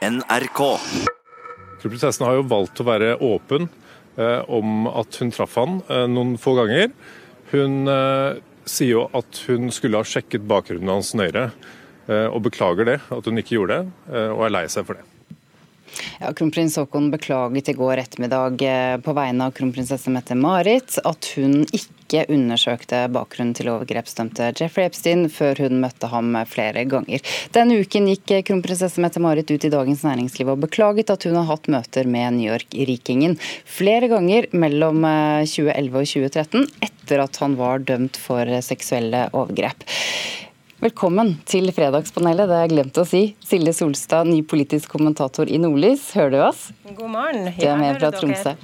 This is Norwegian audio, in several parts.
NRK. Kronprinsessen har jo valgt å være åpen eh, om at hun traff han eh, noen få ganger. Hun eh, sier jo at hun skulle ha sjekket bakgrunnen hans nøyere, eh, og beklager det, at hun ikke gjorde det, eh, og er lei seg for det. Ja, Kronprins Haakon beklaget i går ettermiddag eh, på vegne av kronprinsesse Mette-Marit at hun ikke undersøkte bakgrunnen til overgrepsdømte Jeffrey Epstein før hun møtte ham flere ganger. Denne uken gikk eh, kronprinsesse Mette-Marit ut i Dagens Næringsliv og beklaget at hun har hatt møter med New York-rikingen flere ganger mellom eh, 2011 og 2013, etter at han var dømt for eh, seksuelle overgrep. Velkommen til Fredagspanelet, det har jeg glemt å si. Silje Solstad, ny politisk kommentator i Nordlys, hører du oss? God morgen. Du er med fra Tromsø.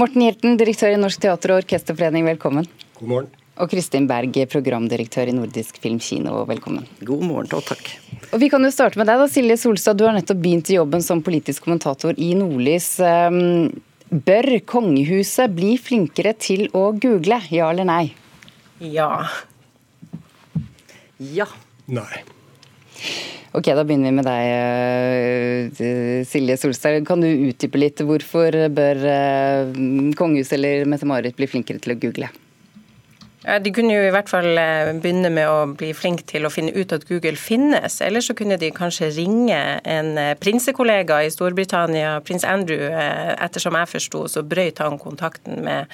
Morten Hjelten, direktør i Norsk teater- og orkesterforening, velkommen. God morgen. Og Kristin Berg, programdirektør i Nordisk Filmkino, velkommen. God morgen og takk. Og Vi kan jo starte med deg, da, Silje Solstad. Du har nettopp begynt i jobben som politisk kommentator i Nordlys. Um, Bør kongehuset bli flinkere til å google, ja eller nei? Ja. Ja. Nei. Ok, Da begynner vi med deg, eh, Silje Solstad. Kan du utdype litt hvorfor bør eh, kongehuset eller Mette-Marit bli flinkere til å google? Ja, De kunne jo i hvert fall eh, begynne med å bli flink til å finne ut at Google finnes. Eller så kunne de kanskje ringe en prinsekollega i Storbritannia, prins Andrew. Ettersom jeg forsto, så brøyt han kontakten med,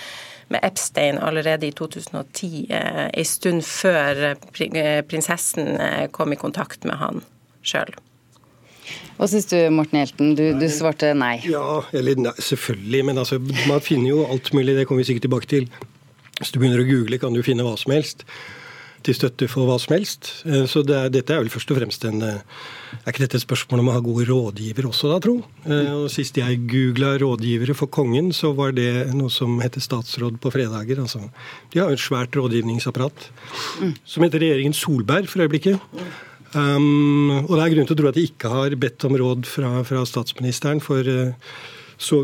med Epstein allerede i 2010. eh, En stund før eh, eh, prinsessen kom i kontakt med han sjøl. Hva syns du, Morten Hjelten? Du, du svarte nei. Ja, eller nei, selvfølgelig. Men altså, man finner jo alt mulig. Det kommer vi sikkert tilbake til. Hvis du begynner å google, kan du finne hva som helst. Til støtte for hva som helst. Eh, Så det er, dette er vel først og fremst en eh, Er ikke dette et spørsmål om å ha gode rådgivere også, da, tro? Eh, Og Sist jeg googla rådgivere for kongen, så var det noe som heter statsråd på fredager. Altså, de har jo et svært rådgivningsapparat. Som heter regjeringen Solberg for øyeblikket. Um, og det er grunn til å tro at de ikke har bedt om råd fra, fra statsministeren, for så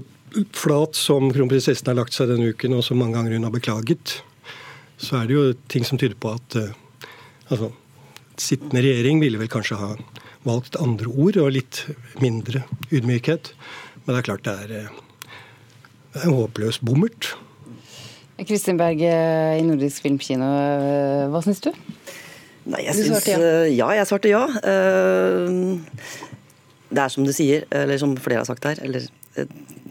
flat som kronprinsessen har lagt seg denne uken, og så mange ganger hun har beklaget, så er det jo ting som tyder på at eh, altså, sittende regjering ville vel kanskje ha valgt andre ord og litt mindre ydmykhet. Men det er klart det er, eh, det er en håpløs bommert. Kristin Berg eh, i Nordisk Filmkino, hva syns du? Nei, jeg syns svarte ja. ja. jeg svarte ja. Eh, Det er som du sier, eller som flere har sagt her, eller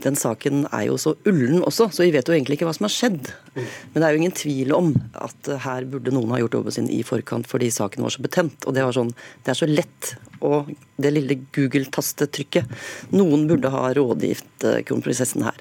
den saken er jo så ullen også, så vi vet jo egentlig ikke hva som har skjedd. Men det er jo ingen tvil om at her burde noen ha gjort jobben sin i forkant fordi saken var så betent. Og det, var sånn, det er så lett. Og det lille Google-tastetrykket. Noen burde ha rådgitt eh, kronprinsessen her.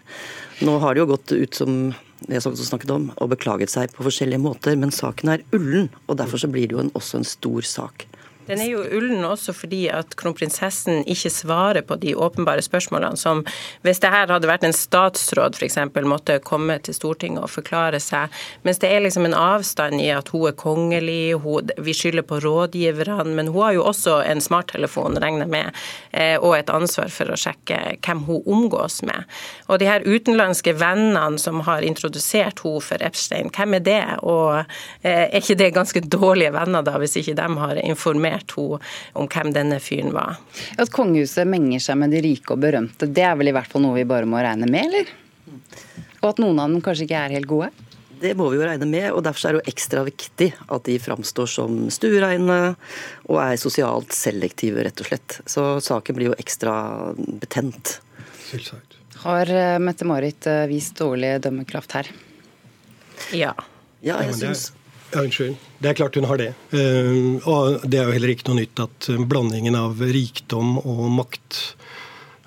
Nå har det jo gått ut som vi har snakket om, og beklaget seg på forskjellige måter, men saken er ullen. Og derfor så blir det jo en, også en stor sak. Den er jo ullen også fordi at kronprinsessen ikke svarer på de åpenbare spørsmålene som hvis det her hadde vært en statsråd f.eks. måtte komme til Stortinget og forklare seg, mens det er liksom en avstand i at hun er kongelig, hun, vi skylder på rådgiverne, men hun har jo også en smarttelefon, regner med, eh, og et ansvar for å sjekke hvem hun omgås med. Og de her utenlandske vennene som har introdusert hun for Epstein, hvem er det? Og eh, er ikke det ganske dårlige venner da, hvis ikke de har informert henne om hvem denne fyren var? At kongehuset menger seg med de rike og berømte, det er vel i hvert fall noe vi bare må regne med, eller? Og at noen av dem kanskje ikke er helt gode? Det må vi jo regne med, og derfor er det jo ekstra viktig at de framstår som stuereine og er sosialt selektive, rett og slett. Så saken blir jo ekstra betent. Selvsagt. Har eh, Mette-Marit eh, vist dårlig dømmekraft her? Ja. Ja, jeg syns Ja, unnskyld. Det er klart hun har det. Eh, og det er jo heller ikke noe nytt at blandingen av rikdom og makt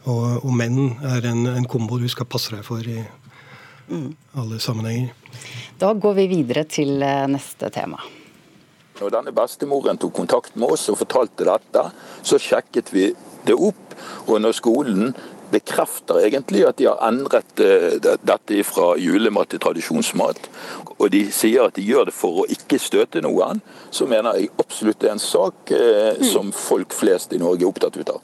og, og menn er en, en kombo du skal passe deg for i alle sammenhenger. Da går vi videre til eh, neste tema. Når denne bestemoren tok kontakt med oss og fortalte dette, så sjekket vi det opp. Og når skolen bekrefter egentlig at de har endret eh, dette fra julemat til tradisjonsmat, og de sier at de gjør det for å ikke støte noen, så mener jeg absolutt det er en sak eh, som folk flest i Norge er opptatt av.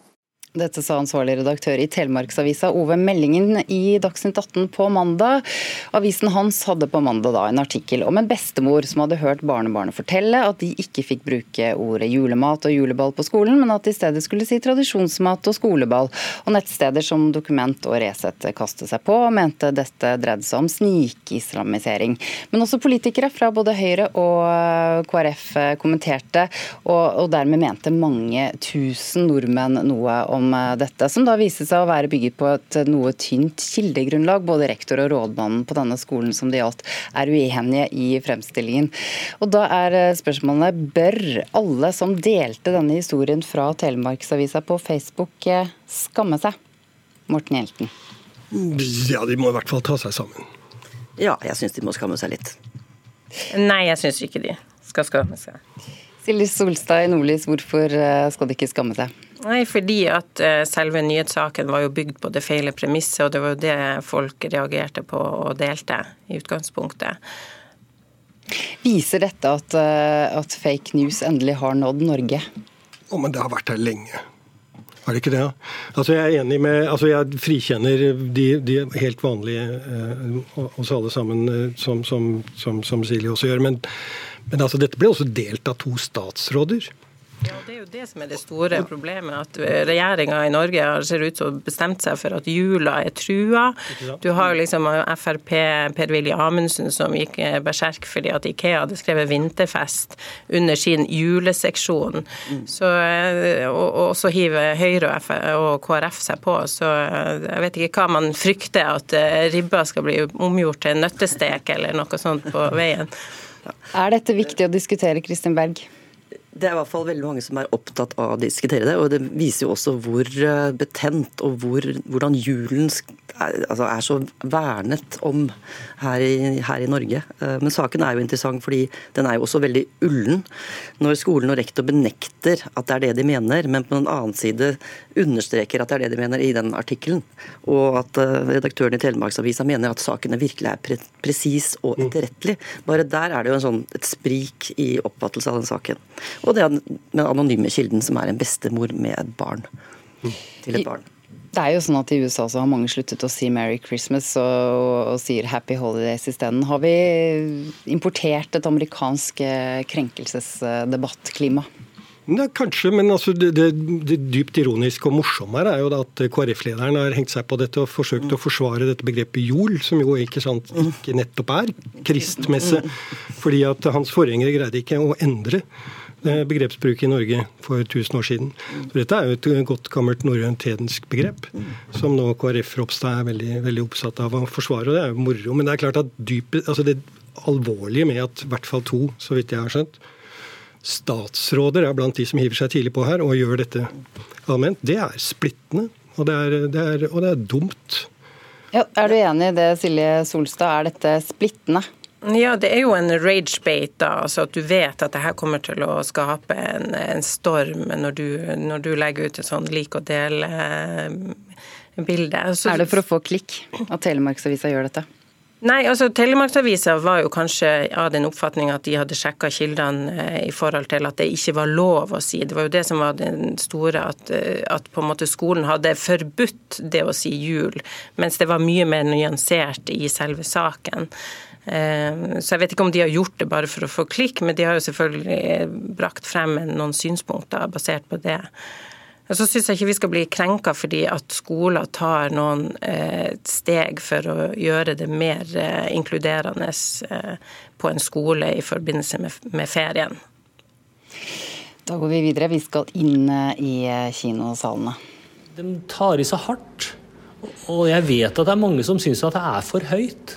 Dette sa ansvarlig redaktør i Telemarksavisa Ove Meldingen i Dagsnytt 18 på mandag. Avisen hans hadde på mandag da en artikkel om en bestemor som hadde hørt barnebarnet fortelle at de ikke fikk bruke ordet julemat og juleball på skolen, men at de i stedet skulle si tradisjonsmat og skoleball. Og nettsteder som Dokument og Resett kastet seg på og mente dette dreide seg om snikislamisering. Men også politikere fra både Høyre og KrF kommenterte, og, og dermed mente mange tusen nordmenn noe om om eh, dette, som da viste seg å være bygget på et noe tynt kildegrunnlag. Både rektor og rådmannen på denne skolen som det gjaldt, er uenige i fremstillingen. Og Da er eh, spørsmålene bør alle som delte denne historien fra Telemarksavisa på Facebook, eh, skamme seg? Morten Hjelten. Ja, de må i hvert fall ta seg sammen. Ja, jeg syns de må skamme seg litt. Nei, jeg syns ikke de skal skamme seg. Silje Solstad i Nordlys, hvorfor skal de ikke skamme seg? Nei, fordi at eh, selve nyhetssaken var jo bygd på det feile premisset, og det var jo det folk reagerte på og delte i utgangspunktet. Viser dette at, eh, at fake news endelig har nådd Norge? Oh, men det har vært her lenge. Er det ikke det? Altså Jeg er enig med, altså jeg frikjenner de, de helt vanlige, eh, oss alle sammen, eh, som, som, som, som Silje også gjør. Men, men altså dette ble også delt av to statsråder. Ja, Det er jo det som er det store problemet. At regjeringa i Norge ser ut som bestemt seg for at jula er trua. Du har jo liksom Frp, Per-Willy Amundsen som gikk berserk fordi at Ikea hadde skrevet 'vinterfest' under sin juleseksjon. Så, og, så hiver Høyre og KrF seg på. Så jeg vet ikke hva man frykter, at ribba skal bli omgjort til nøttestek eller noe sånt på veien. Er dette viktig å diskutere, Kristin Berg? Det er i hvert fall veldig mange som er opptatt av å diskutere det. Og det viser jo også hvor eh, betent og hvor, hvordan julen er, altså er, så vernet om her i, her i, Norge. Eh, men saken er jo interessant fordi den er jo også veldig ullen. Når skolen og rektor benekter at det er det de mener, men på den annen side understreker at det er det de mener i den artikkelen. Og at eh, redaktøren i Telemarksavisa mener at sakene virkelig er pre presis og mm. etterrettelig. Bare der er det jo sånn, et sprik i oppfattelse av den saken. Og det er den anonyme kilden som er en bestemor med et barn. Til et barn. Det er jo sånn at I USA så har mange sluttet å si 'Merry Christmas' og, og sier 'Happy Holidays' isteden. Har vi importert et amerikansk eh, krenkelsesdebattklima? Ja, kanskje, men altså det, det, det, dypt ironiske og morsomme her er jo at KrF-lederen har hengt seg på dette og forsøkt å forsvare dette begrepet jol, som jo ikke, sant, ikke nettopp er kristmesse. Fordi at hans forgjengere greide ikke å endre begrepsbruket begrepsbruk i Norge for 1000 år siden. Så dette er jo et godt gammelt norrønt begrep, som nå KrF Ropstad er veldig, veldig, oppsatt av å forsvare. og Det er jo moro. Men det er klart at dypet, altså det alvorlige med at i hvert fall to, så vidt jeg har skjønt, statsråder er blant de som hiver seg tidlig på her og gjør dette allment, det er splittende. Og det er, det er, og det er dumt. Ja, er du enig i det, Silje Solstad? Er dette splittende? Ja, det er jo en rage-bait, da. Altså at du vet at det her kommer til å skape en, en storm når du, når du, legger ut et sånn lik og del-bilde. Eh, er det for å få klikk at Telemarksavisa gjør dette? Nei, altså Telemarksavisa var jo kanskje av den oppfatning at de hadde sjekka kildene eh, i forhold til at det ikke var lov å si. Det var jo det som var den store, at, eh, at på en måte skolen hadde forbudt det å si jul, mens det var mye mer nyansert i selve saken. Eh, så jeg vet ikke om de har gjort det bare for å få klikk, men de har jo selvfølgelig brakt frem noen synspunkter basert på det. Så syns jeg ikke vi skal bli krenka fordi at skoler tar noen eh, steg for å gjøre det mer eh, inkluderende på en skole i forbindelse med ferien. Da går vi videre. Vi skal inn i kinosalene. De tar i så hardt. Og jeg vet at det er mange som syns at det er for høyt.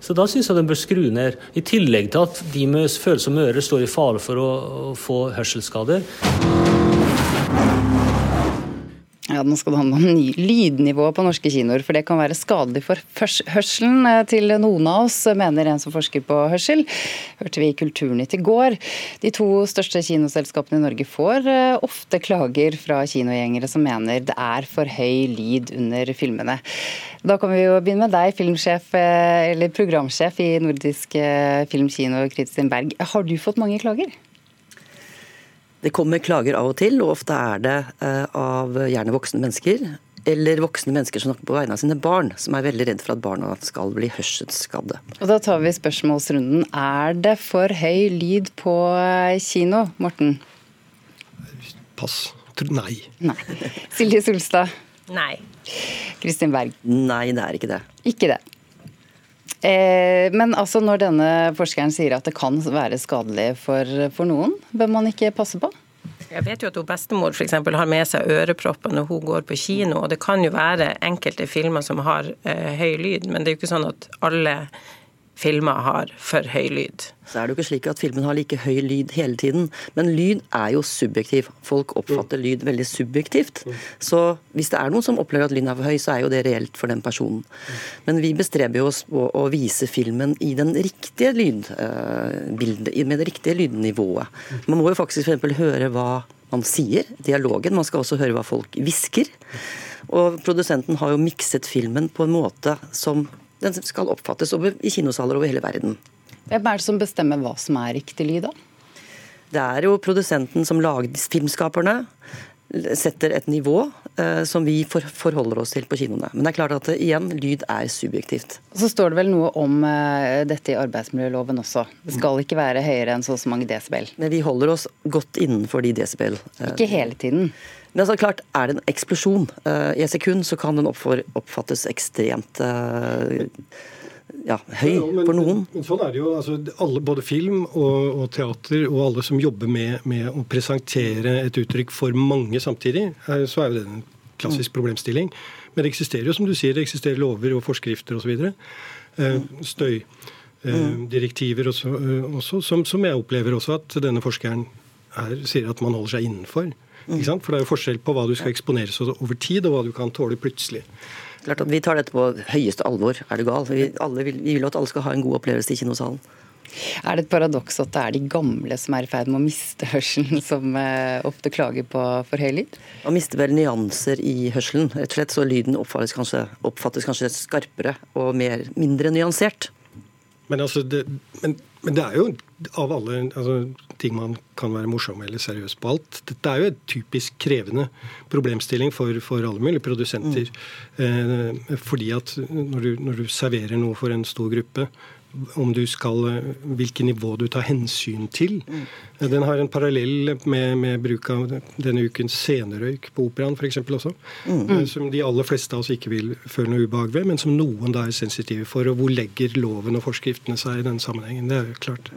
Så da syns jeg de bør skru ned. I tillegg til at de med følsomme ører står i fare for å få hørselsskader. Ja, Nå skal det handle om lydnivået på norske kinoer, for det kan være skadelig for hørselen eh, til noen av oss, mener en som forsker på hørsel. Hørte vi i Kulturnytt i går. De to største kinoselskapene i Norge får eh, ofte klager fra kinogjengere som mener det er for høy lyd under filmene. Da kan vi jo begynne med deg, filmsjef, eh, eller programsjef i Nordisk filmkino, Kristin Berg. Har du fått mange klager? Det kommer klager av og til, og ofte er det av gjerne voksne mennesker. Eller voksne mennesker som snakker på vegne av sine barn, som er veldig redd for at barna skal bli hørselsskadde. Og Da tar vi spørsmålsrunden. Er det for høy lyd på kino, Morten? Pass. Nei. Nei. Silje Solstad? Nei. Kristin Berg? Nei, det er ikke det. Ikke det. Eh, men altså når denne forskeren sier at det kan være skadelig for, for noen, bør man ikke passe på? Jeg vet jo at hun bestemor for eksempel, har med seg ørepropper når hun går på kino. og Det kan jo være enkelte filmer som har eh, høy lyd, men det er jo ikke sånn at alle filmer har for høy lyd. Så er det jo ikke slik at filmen har like høy lyd hele tiden. Men lyd er jo subjektiv. Folk oppfatter lyd veldig subjektivt. Så hvis det er noen som opplever at lyden er for høy, så er jo det reelt for den personen. Men vi bestreber oss på å vise filmen i den riktige lydbildet, eh, med det riktige lydnivået. Man må jo faktisk f.eks. høre hva man sier, dialogen. Man skal også høre hva folk hvisker. Og produsenten har jo mikset filmen på en måte som den skal oppfattes over, i kinosaler over hele verden. Hvem er det som bestemmer hva som er riktig lyd, da? Det er jo produsenten som lager filmskaperne. Setter et nivå eh, som vi for, forholder oss til på kinoene. Men det er klart at igjen, lyd er subjektivt. Så står det vel noe om eh, dette i arbeidsmiljøloven også. Det skal ikke være høyere enn så og så mange desibel. Men vi holder oss godt innenfor de desibel. Eh. Ikke hele tiden. Men altså, klart, er det en eksplosjon uh, i et sekund, så kan den oppfattes ekstremt uh, ja, høy ja, men, for noen. Men, sånn er det jo. Altså, alle, både film og, og, teater og alle som jobber med, med, å presentere et uttrykk for mange samtidig, er, så er jo det en klassisk mm. problemstilling. Men det eksisterer jo, som du sier, det eksisterer lover og forskrifter osv. Uh, uh, mm. også, som, som, jeg opplever også at denne forskeren her sier at man holder seg innenfor. For det er jo forskjell på hva du skal eksponeres over tid, og hva du kan tåle plutselig. Klart at Vi tar dette på høyeste alvor. Er du gal? Vi, vil, vi vil at alle skal ha en god opplevelse i kinosalen. Er det et paradoks at det er de gamle som er i ferd med å miste hørselen, som eh, ofte klager på for høy lyd? Man mister vel nyanser i hørselen. Rett og slett så lyden oppfattes kanskje, oppfattes kanskje skarpere og mer, mindre nyansert. Men, altså det, men, men det er jo av alle altså, ting man kan være morsom eller seriøs på alt. Dette er jo et typisk krevende problemstilling for, for alle mulige produsenter. Mm. Eh, fordi at når du, når du serverer noe for en stor gruppe, om du skal, hvilke nivå du tar hensyn til. Mm. Den har en parallell med, med, bruk av denne ukens scenerøyk på operaen f.eks. også. Mm. Som de aller fleste av oss ikke vil føle noe ubehag ved, men som noen da er sensitive for. Og hvor legger loven og forskriftene seg i den sammenhengen? Det er jo klart.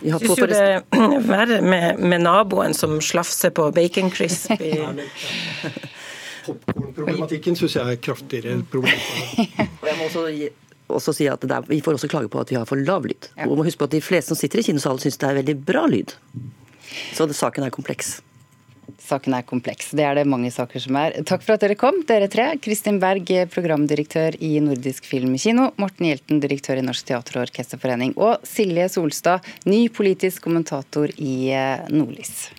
Jeg syns jo det er verre med, med, naboen som slafser på bacon crispy. Popkornproblematikken syns jeg er kraftigere problem. jeg må også også si at er, Vi får også klage på at vi har for lav lyd. Ja. Og må huske på at De fleste som sitter i kinosalen syns det er veldig bra lyd. Så det, saken er kompleks. Saken er kompleks. Det er det mange saker som er. Takk for at dere kom, dere tre. Kristin Berg, programdirektør i Nordisk Film Kino. Morten Hjelten, direktør i Norsk teater- og orkesterforening. Og Silje Solstad, ny politisk kommentator i eh, Nordlys.